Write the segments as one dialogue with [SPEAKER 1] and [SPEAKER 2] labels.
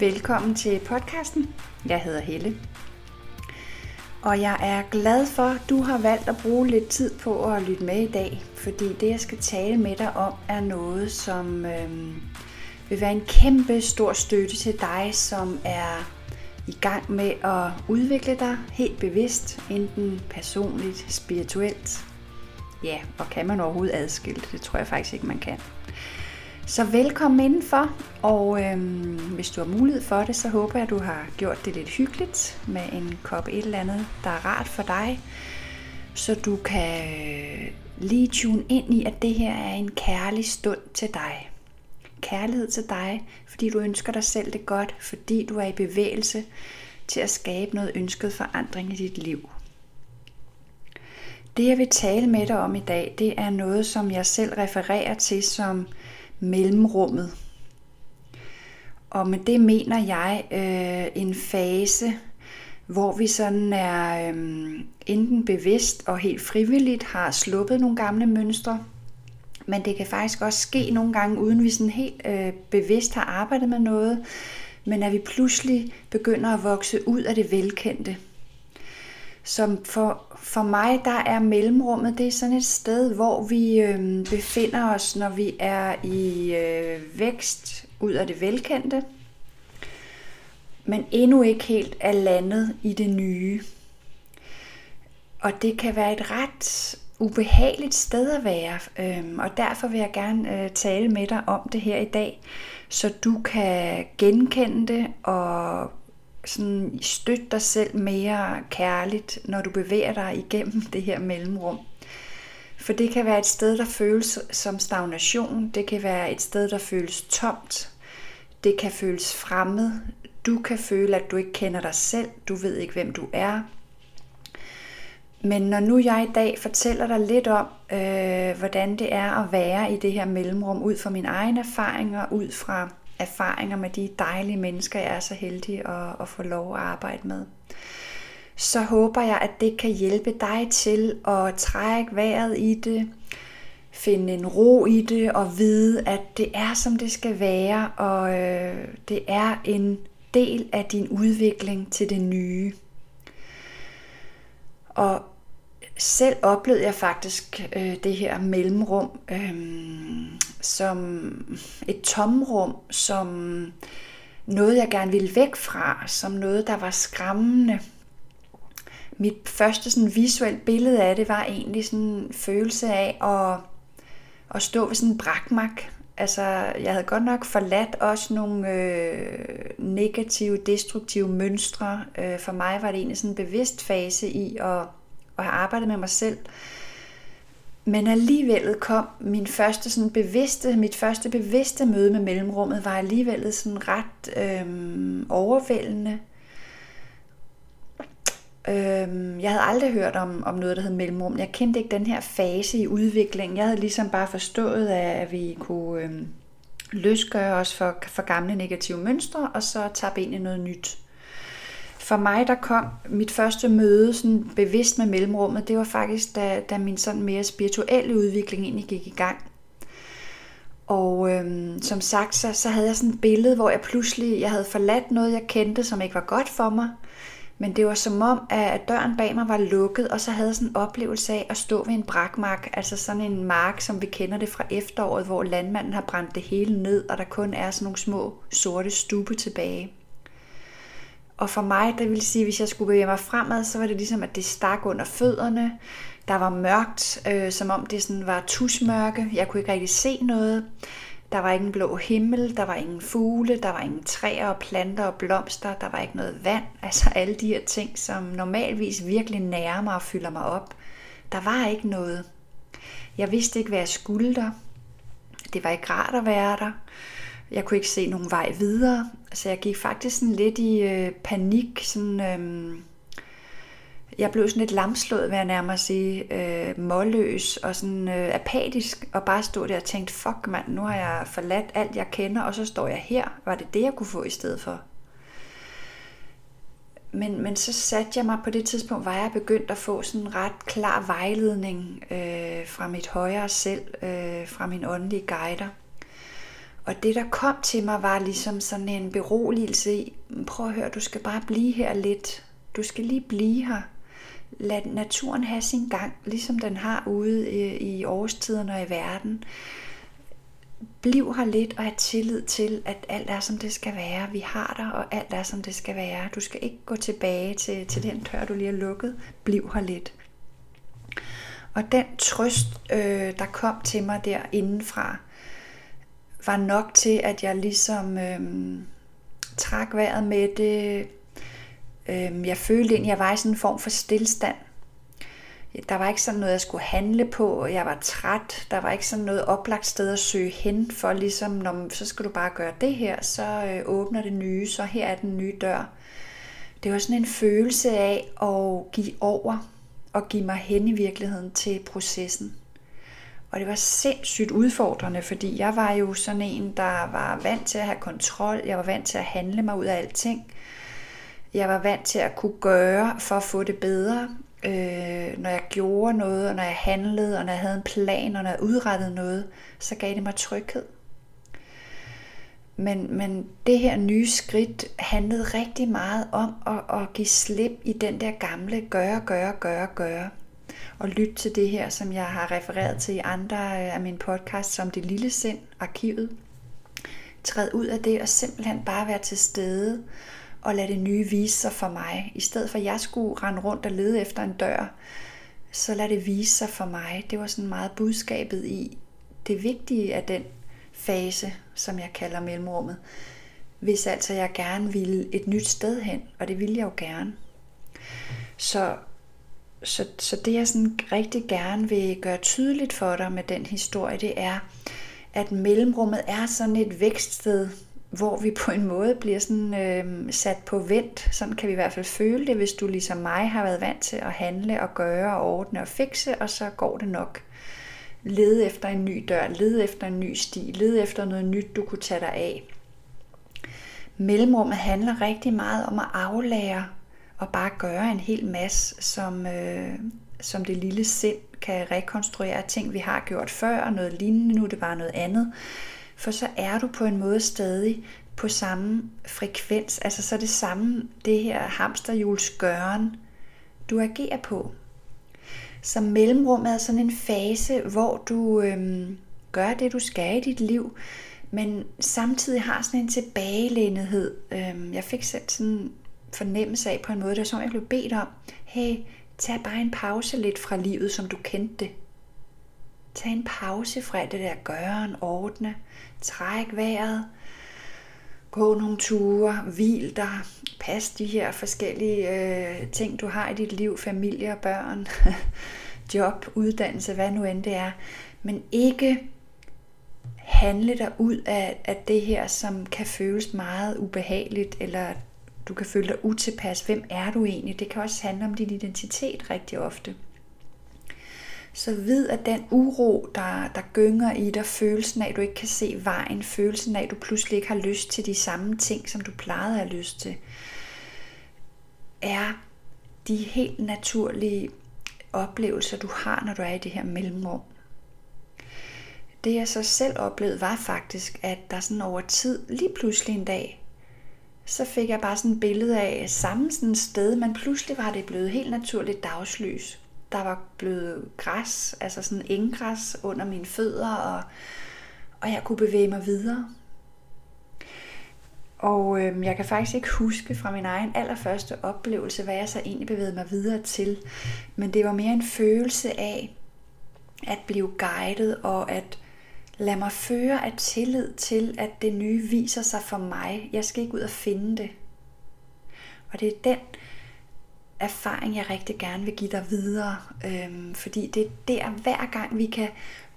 [SPEAKER 1] Velkommen til podcasten. Jeg hedder Helle. Og jeg er glad for, at du har valgt at bruge lidt tid på at lytte med i dag, fordi det, jeg skal tale med dig om, er noget, som øh, vil være en kæmpe stor støtte til dig, som er i gang med at udvikle dig helt bevidst, enten personligt, spirituelt. Ja, og kan man overhovedet adskille det? Det tror jeg faktisk ikke, man kan. Så velkommen indenfor, og øhm, hvis du har mulighed for det, så håber jeg, at du har gjort det lidt hyggeligt med en kop et eller andet, der er rart for dig, så du kan øh, lige tune ind i, at det her er en kærlig stund til dig. Kærlighed til dig, fordi du ønsker dig selv det godt, fordi du er i bevægelse til at skabe noget ønsket forandring i dit liv. Det jeg vil tale med dig om i dag, det er noget, som jeg selv refererer til som mellemrummet. Og med det mener jeg øh, en fase, hvor vi sådan er øh, enten bevidst og helt frivilligt har sluppet nogle gamle mønstre, men det kan faktisk også ske nogle gange, uden vi sådan helt øh, bevidst har arbejdet med noget, men at vi pludselig begynder at vokse ud af det velkendte. Som for, for mig, der er mellemrummet, det er sådan et sted, hvor vi øh, befinder os, når vi er i øh, vækst ud af det velkendte, men endnu ikke helt er landet i det nye. Og det kan være et ret ubehageligt sted at være, øh, og derfor vil jeg gerne øh, tale med dig om det her i dag, så du kan genkende det og sådan støtte dig selv mere kærligt, når du bevæger dig igennem det her mellemrum. For det kan være et sted, der føles som stagnation. Det kan være et sted, der føles tomt. Det kan føles fremmed. Du kan føle, at du ikke kender dig selv. Du ved ikke, hvem du er. Men når nu jeg i dag fortæller dig lidt om, øh, hvordan det er at være i det her mellemrum, ud fra mine egne erfaringer, ud fra erfaringer med de dejlige mennesker, jeg er så heldig at, at få lov at arbejde med. Så håber jeg, at det kan hjælpe dig til at trække vejret i det, finde en ro i det og vide, at det er som det skal være, og øh, det er en del af din udvikling til det nye. Og selv oplevede jeg faktisk øh, det her mellemrum øh, som et tomrum, som noget, jeg gerne ville væk fra, som noget, der var skræmmende. Mit første sådan visuelt billede af det var egentlig sådan en følelse af at, at stå ved sådan en brakmark, Altså, jeg havde godt nok forladt også nogle øh, negative, destruktive mønstre. Øh, for mig var det egentlig sådan en bevidst fase i at og har arbejdet med mig selv. Men alligevel kom min første sådan bevidste, mit første bevidste møde med mellemrummet var alligevel sådan ret øhm, overvældende. Øhm, jeg havde aldrig hørt om, om noget, der hed mellemrum. Jeg kendte ikke den her fase i udviklingen. Jeg havde ligesom bare forstået, at vi kunne øhm, løsgøre os for, for gamle negative mønstre, og så tabe ind i noget nyt for mig, der kom mit første møde sådan bevidst med mellemrummet, det var faktisk, da, da min sådan mere spirituelle udvikling egentlig gik i gang. Og øhm, som sagt, så, så havde jeg sådan et billede, hvor jeg pludselig jeg havde forladt noget, jeg kendte, som ikke var godt for mig. Men det var som om, at døren bag mig var lukket, og så havde jeg sådan en oplevelse af at stå ved en brakmark, altså sådan en mark, som vi kender det fra efteråret, hvor landmanden har brændt det hele ned, og der kun er sådan nogle små sorte stube tilbage. Og for mig, det vil sige, hvis jeg skulle bevæge mig fremad, så var det ligesom, at det stak under fødderne. Der var mørkt, øh, som om det sådan var tusmørke. Jeg kunne ikke rigtig se noget. Der var ingen blå himmel, der var ingen fugle, der var ingen træer og planter og blomster, der var ikke noget vand. Altså alle de her ting, som normalvis virkelig nærer mig og fylder mig op. Der var ikke noget. Jeg vidste ikke, hvad jeg skulle der. Det var ikke rart at være der. Jeg kunne ikke se nogen vej videre. Så jeg gik faktisk sådan lidt i øh, panik. Sådan, øh, jeg blev sådan lidt lamslået, vil jeg nærmere sige, øh, målløs og sådan øh, apatisk, og bare stod der og tænkte, fuck mand, nu har jeg forladt alt, jeg kender, og så står jeg her. Var det det, jeg kunne få i stedet for? Men, men så satte jeg mig på det tidspunkt, var jeg begyndt at få sådan en ret klar vejledning øh, fra mit højere selv, øh, fra min åndelige guider. Og det, der kom til mig, var ligesom sådan en beroligelse i, prøv at høre, du skal bare blive her lidt. Du skal lige blive her. Lad naturen have sin gang, ligesom den har ude øh, i, årstiderne og i verden. Bliv her lidt og have tillid til, at alt er, som det skal være. Vi har dig, og alt er, som det skal være. Du skal ikke gå tilbage til, til den dør, du lige har lukket. Bliv her lidt. Og den trøst, øh, der kom til mig der indenfra, var nok til, at jeg ligesom øh, trak vejret med det. Øh, jeg følte egentlig, at jeg var i sådan en form for stillstand. Der var ikke sådan noget, jeg skulle handle på. Jeg var træt. Der var ikke sådan noget oplagt sted at søge hen for, ligesom, når, så skal du bare gøre det her, så øh, åbner det nye, så her er den nye dør. Det var sådan en følelse af at give over og give mig hen i virkeligheden til processen. Og det var sindssygt udfordrende, fordi jeg var jo sådan en, der var vant til at have kontrol. Jeg var vant til at handle mig ud af alting. Jeg var vant til at kunne gøre for at få det bedre. Øh, når jeg gjorde noget, og når jeg handlede, og når jeg havde en plan, og når jeg udrettede noget, så gav det mig tryghed. Men, men det her nye skridt handlede rigtig meget om at, at give slip i den der gamle gøre, gøre, gøre, gøre og lytte til det her, som jeg har refereret til i andre øh, af mine podcasts, som det lille sind, arkivet. Træd ud af det og simpelthen bare være til stede og lade det nye vise sig for mig. I stedet for at jeg skulle rende rundt og lede efter en dør, så lad det vise sig for mig. Det var sådan meget budskabet i det vigtige af den fase, som jeg kalder mellemrummet. Hvis altså jeg gerne ville et nyt sted hen, og det ville jeg jo gerne. Så så, så det jeg sådan rigtig gerne vil gøre tydeligt for dig med den historie, det er, at mellemrummet er sådan et vækststed, hvor vi på en måde bliver sådan øh, sat på vent. Sådan kan vi i hvert fald føle det, hvis du ligesom mig har været vant til at handle og gøre og ordne og fikse, og så går det nok. Lede efter en ny dør, lede efter en ny sti, lede efter noget nyt, du kunne tage dig af. Mellemrummet handler rigtig meget om at aflære og bare gøre en hel masse, som, øh, som det lille sind kan rekonstruere ting, vi har gjort før, og noget lignende, nu er det bare noget andet. For så er du på en måde stadig på samme frekvens, altså så er det samme, det her hamsterhjulsgøren, du agerer på. Så mellemrummet er sådan en fase, hvor du øh, gør det, du skal i dit liv, men samtidig har sådan en tilbagelænethed. Øh, jeg fik selv sådan fornemmelse af på en måde, det var som jeg blev bedt om, hey, tag bare en pause lidt fra livet, som du kendte det. Tag en pause fra det der gøren, ordne, træk vejret, gå nogle ture, hvil dig, pas de her forskellige øh, ting, du har i dit liv, familie og børn, job, uddannelse, hvad nu end det er. Men ikke handle dig ud af, af det her, som kan føles meget ubehageligt, eller du kan føle dig utilpas. Hvem er du egentlig? Det kan også handle om din identitet rigtig ofte. Så vid, at den uro, der, der gynger i dig, følelsen af, at du ikke kan se vejen, følelsen af, at du pludselig ikke har lyst til de samme ting, som du plejede at have lyst til, er de helt naturlige oplevelser, du har, når du er i det her mellemrum. Det jeg så selv oplevede var faktisk, at der sådan over tid, lige pludselig en dag, så fik jeg bare sådan et billede af samme sådan sted, men pludselig var det blevet helt naturligt dagslys. Der var blevet græs, altså sådan enggræs under mine fødder, og, og jeg kunne bevæge mig videre. Og øhm, jeg kan faktisk ikke huske fra min egen allerførste oplevelse, hvad jeg så egentlig bevægede mig videre til. Men det var mere en følelse af at blive guidet og at Lad mig føre af tillid til, at det nye viser sig for mig. Jeg skal ikke ud og finde det. Og det er den erfaring, jeg rigtig gerne vil give dig videre. Øhm, fordi det er der, hver gang vi kan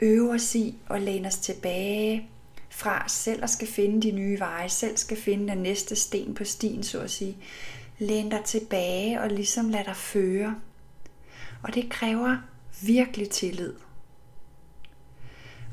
[SPEAKER 1] øve os i og læne os tilbage fra selv at skal finde de nye veje, selv skal finde den næste sten på stien, så at sige. Læn dig tilbage og ligesom lad dig føre. Og det kræver virkelig tillid.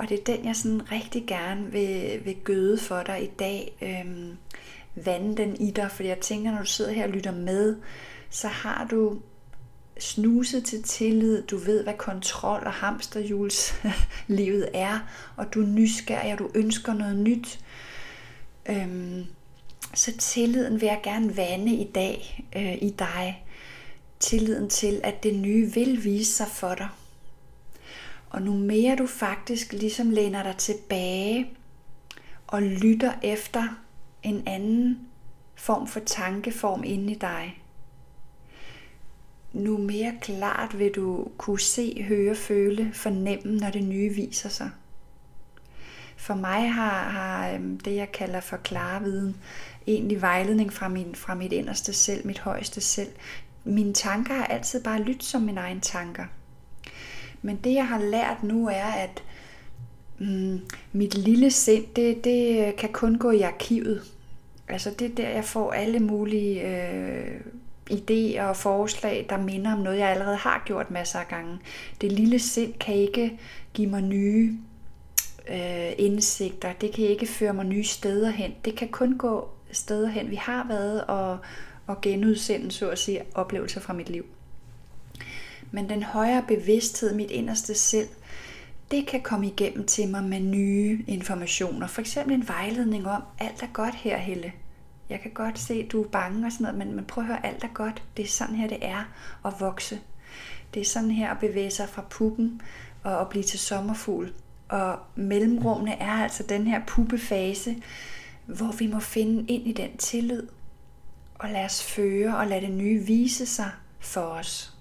[SPEAKER 1] Og det er den, jeg sådan rigtig gerne vil, vil gøde for dig i dag. Øhm, vande den i dig, fordi jeg tænker, når du sidder her og lytter med, så har du snuset til tillid, du ved, hvad kontrol og hamsterhjulslivet er, og du er nysgerrig, og du ønsker noget nyt. Øhm, så tilliden vil jeg gerne vande i dag øh, i dig. Tilliden til, at det nye vil vise sig for dig. Og nu mere du faktisk ligesom læner dig tilbage og lytter efter en anden form for tankeform inde i dig, nu mere klart vil du kunne se, høre, føle, fornemme, når det nye viser sig. For mig har, har øhm, det, jeg kalder for klarviden, egentlig vejledning fra, min, fra mit inderste selv, mit højeste selv. Mine tanker har altid bare lyttet som mine egne tanker. Men det, jeg har lært nu, er, at mm, mit lille sind, det, det kan kun gå i arkivet. Altså det er der, jeg får alle mulige øh, idéer og forslag, der minder om noget, jeg allerede har gjort masser af gange. Det lille sind kan ikke give mig nye øh, indsigter. Det kan ikke føre mig nye steder hen. Det kan kun gå steder hen, vi har været og, og genudsende, så at sige, oplevelser fra mit liv. Men den højere bevidsthed, mit inderste selv, det kan komme igennem til mig med nye informationer. For eksempel en vejledning om, alt er godt her, Helle. Jeg kan godt se, at du er bange og sådan noget, men, men prøv at høre, alt er godt. Det er sådan her, det er at vokse. Det er sådan her at bevæge sig fra puppen og at blive til sommerfugl. Og mellemrummene er altså den her puppefase, hvor vi må finde ind i den tillid og lade os føre og lade det nye vise sig for os.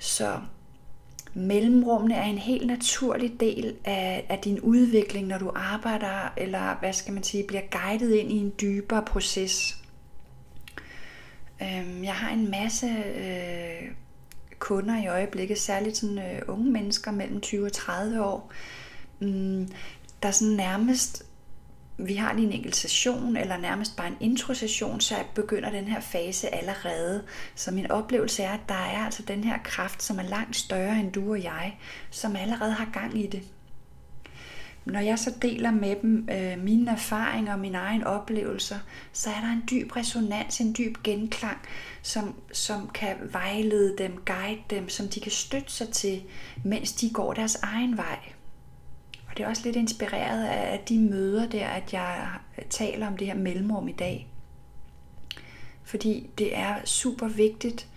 [SPEAKER 1] Så mellemrummene er en helt naturlig del af, af din udvikling, når du arbejder, eller hvad skal man sige, bliver guidet ind i en dybere proces. Øhm, jeg har en masse øh, kunder i øjeblikket, særligt sådan øh, unge mennesker mellem 20 og 30 år, mm, der sådan nærmest vi har lige en enkelt session, eller nærmest bare en intro-session, så begynder den her fase allerede. Så min oplevelse er, at der er altså den her kraft, som er langt større end du og jeg, som allerede har gang i det. Når jeg så deler med dem øh, mine erfaringer og mine egne oplevelser, så er der en dyb resonans, en dyb genklang, som, som kan vejlede dem, guide dem, som de kan støtte sig til, mens de går deres egen vej. Og det er også lidt inspireret af de møder der, at jeg taler om det her mellemrum i dag. Fordi det er super vigtigt,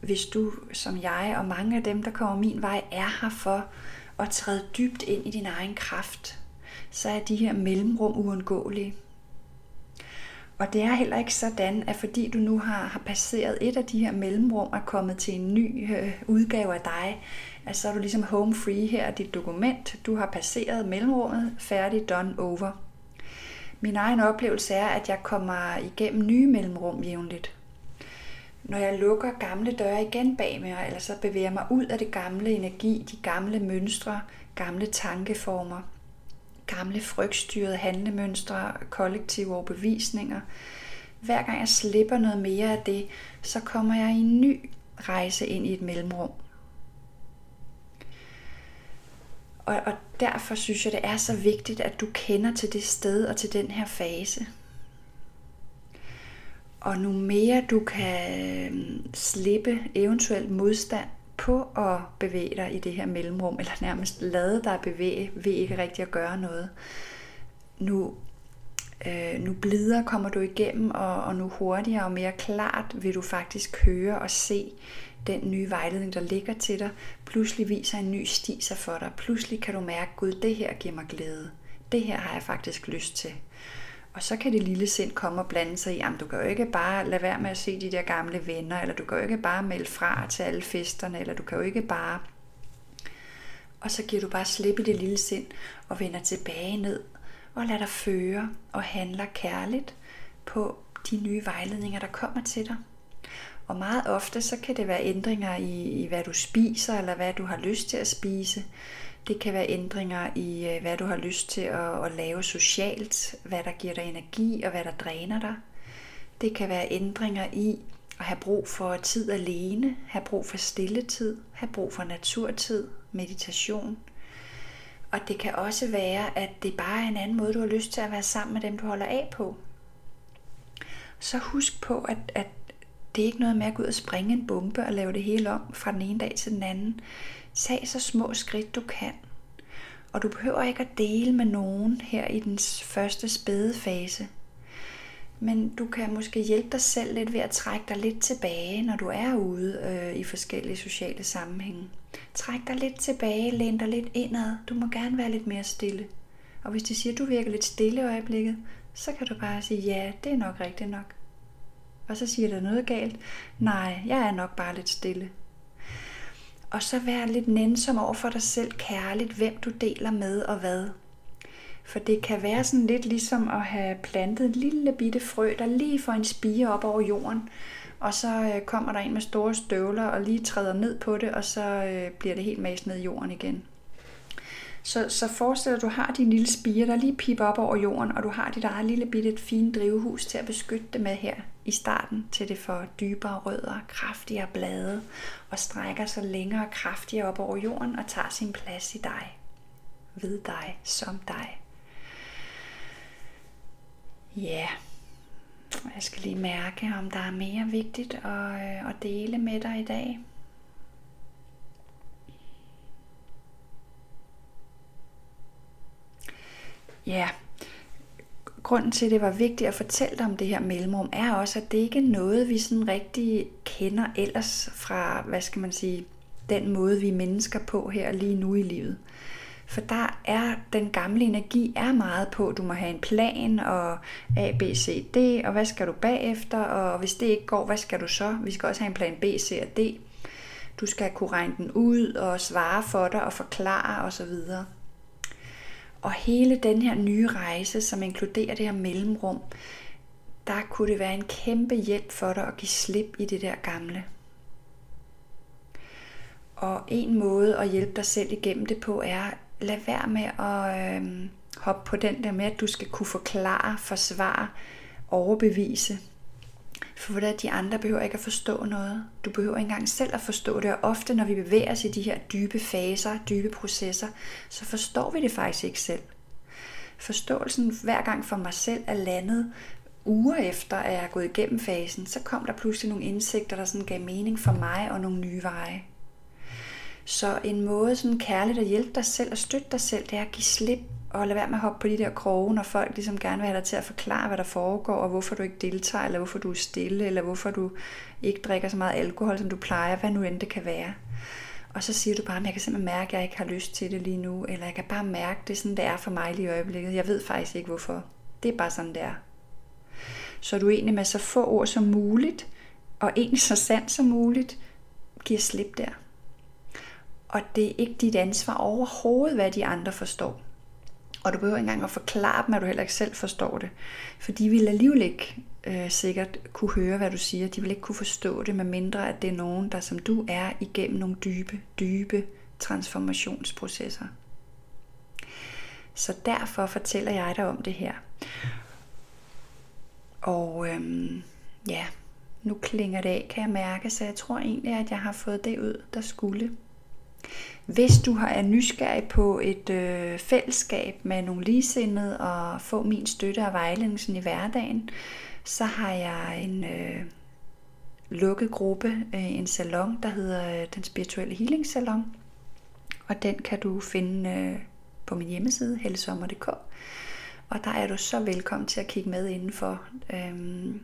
[SPEAKER 1] hvis du som jeg og mange af dem, der kommer min vej, er her for at træde dybt ind i din egen kraft, så er de her mellemrum uundgåelige. Og det er heller ikke sådan, at fordi du nu har, har passeret et af de her mellemrum og kommet til en ny øh, udgave af dig, at så er du ligesom home free her af dit dokument. Du har passeret mellemrummet, færdig, done, over. Min egen oplevelse er, at jeg kommer igennem nye mellemrum jævnligt. Når jeg lukker gamle døre igen bag mig, eller så bevæger mig ud af det gamle energi, de gamle mønstre, gamle tankeformer, gamle frygtstyrede handlemønstre, kollektive overbevisninger. Hver gang jeg slipper noget mere af det, så kommer jeg i en ny rejse ind i et mellemrum. Og, og derfor synes jeg, det er så vigtigt, at du kender til det sted og til den her fase. Og nu mere du kan øhm, slippe eventuel modstand på at bevæge dig i det her mellemrum, eller nærmest lade dig bevæge ved ikke rigtig at gøre noget. Nu, øh, nu blider kommer du igennem, og, og nu hurtigere og mere klart vil du faktisk høre og se den nye vejledning, der ligger til dig, pludselig viser en ny sti sig for dig. Pludselig kan du mærke, Gud, det her giver mig glæde. Det her har jeg faktisk lyst til. Og så kan det lille sind komme og blande sig i, at du kan jo ikke bare lade være med at se de der gamle venner, eller du kan jo ikke bare melde fra til alle festerne, eller du kan jo ikke bare... Og så giver du bare slip i det lille sind og vender tilbage ned og lader dig føre og handler kærligt på de nye vejledninger, der kommer til dig. Og meget ofte så kan det være ændringer i, i hvad du spiser, eller hvad du har lyst til at spise. Det kan være ændringer i, øh, hvad du har lyst til at, at lave socialt, hvad der giver dig energi og hvad der dræner dig. Det kan være ændringer i at have brug for tid alene, have brug for stilletid, have brug for naturtid, meditation. Og det kan også være, at det bare er en anden måde, du har lyst til at være sammen med dem, du holder af på. Så husk på, at, at det er ikke noget med at gå ud og springe en bombe og lave det hele om fra den ene dag til den anden. Tag så små skridt du kan. Og du behøver ikke at dele med nogen her i den første spæde fase. Men du kan måske hjælpe dig selv lidt ved at trække dig lidt tilbage, når du er ude øh, i forskellige sociale sammenhænge. Træk dig lidt tilbage, læn dig lidt indad. Du må gerne være lidt mere stille. Og hvis de siger, at du virker lidt stille i øjeblikket, så kan du bare sige, ja, det er nok rigtigt nok. Og så siger der noget galt. Nej, jeg er nok bare lidt stille. Og så vær lidt nænsom over for dig selv kærligt, hvem du deler med og hvad. For det kan være sådan lidt ligesom at have plantet en lille bitte frø, der lige får en spire op over jorden, og så øh, kommer der en med store støvler og lige træder ned på det, og så øh, bliver det helt mast ned i jorden igen. Så, så forestil dig, at du har din lille spire, der lige piper op over jorden, og du har dit eget lille bitte fine drivhus til at beskytte det med her i starten, til det får dybere rødder, kraftigere blade, og strækker sig længere og kraftigere op over jorden og tager sin plads i dig. Ved dig, som dig. Ja, yeah. jeg skal lige mærke, om der er mere vigtigt at, øh, at dele med dig i dag. Ja, grunden til, at det var vigtigt at fortælle dig om det her mellemrum, er også, at det ikke er noget, vi sådan rigtig kender ellers fra, hvad skal man sige, den måde, vi er mennesker på her lige nu i livet. For der er den gamle energi er meget på, du må have en plan, og A, B, C, D, og hvad skal du bagefter, og hvis det ikke går, hvad skal du så? Vi skal også have en plan B, C og D. Du skal kunne regne den ud og svare for dig og forklare osv. Og og hele den her nye rejse, som inkluderer det her mellemrum, der kunne det være en kæmpe hjælp for dig at give slip i det der gamle. Og en måde at hjælpe dig selv igennem det på er, lad være med at øh, hoppe på den der med, at du skal kunne forklare, forsvare, overbevise. For det, de andre behøver ikke at forstå noget. Du behøver ikke engang selv at forstå det. Og ofte, når vi bevæger os i de her dybe faser, dybe processer, så forstår vi det faktisk ikke selv. Forståelsen hver gang for mig selv er landet uger efter, at jeg er gået igennem fasen, så kom der pludselig nogle indsigter, der sådan gav mening for mig og nogle nye veje. Så en måde sådan kærligt at hjælpe dig selv og støtte dig selv, det er at give slip og lade være med at hoppe på de der kroge, når folk ligesom gerne vil have dig til at forklare, hvad der foregår, og hvorfor du ikke deltager, eller hvorfor du er stille, eller hvorfor du ikke drikker så meget alkohol, som du plejer, hvad nu end det kan være. Og så siger du bare, at jeg kan simpelthen mærke, at jeg ikke har lyst til det lige nu, eller jeg kan bare mærke, at det er sådan, det er for mig lige i øjeblikket. Jeg ved faktisk ikke, hvorfor. Det er bare sådan, det er. Så du egentlig med så få ord som muligt, og egentlig så sandt som muligt, giver slip der. Og det er ikke dit ansvar overhovedet, hvad de andre forstår. Og du behøver ikke engang at forklare dem, at du heller ikke selv forstår det. For de vil alligevel ikke øh, sikkert kunne høre, hvad du siger. De vil ikke kunne forstå det, medmindre at det er nogen, der som du er igennem nogle dybe, dybe transformationsprocesser. Så derfor fortæller jeg dig om det her. Og øhm, ja, nu klinger det af, kan jeg mærke, så jeg tror egentlig, at jeg har fået det ud, der skulle. Hvis du er nysgerrig på et øh, fællesskab med nogle ligesindede og få min støtte og vejledning i hverdagen, så har jeg en øh, lukket gruppe, øh, en salon, der hedder øh, Den Spirituelle Healing Salon. Og den kan du finde øh, på min hjemmeside, hellesommer.dk. Og der er du så velkommen til at kigge med indenfor. Øh,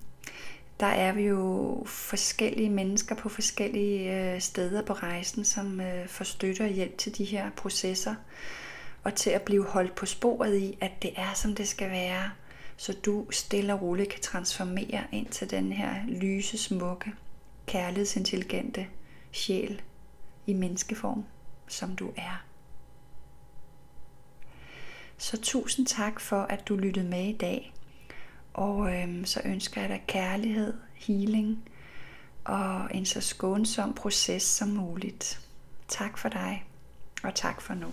[SPEAKER 1] der er vi jo forskellige mennesker på forskellige øh, steder på rejsen, som øh, får støtte og hjælp til de her processer, og til at blive holdt på sporet i, at det er, som det skal være, så du stille og roligt kan transformere ind til den her lyse, smukke, kærlighedsintelligente sjæl i menneskeform, som du er. Så tusind tak for, at du lyttede med i dag. Og øhm, så ønsker jeg dig kærlighed, healing og en så skånsom proces som muligt. Tak for dig, og tak for nu.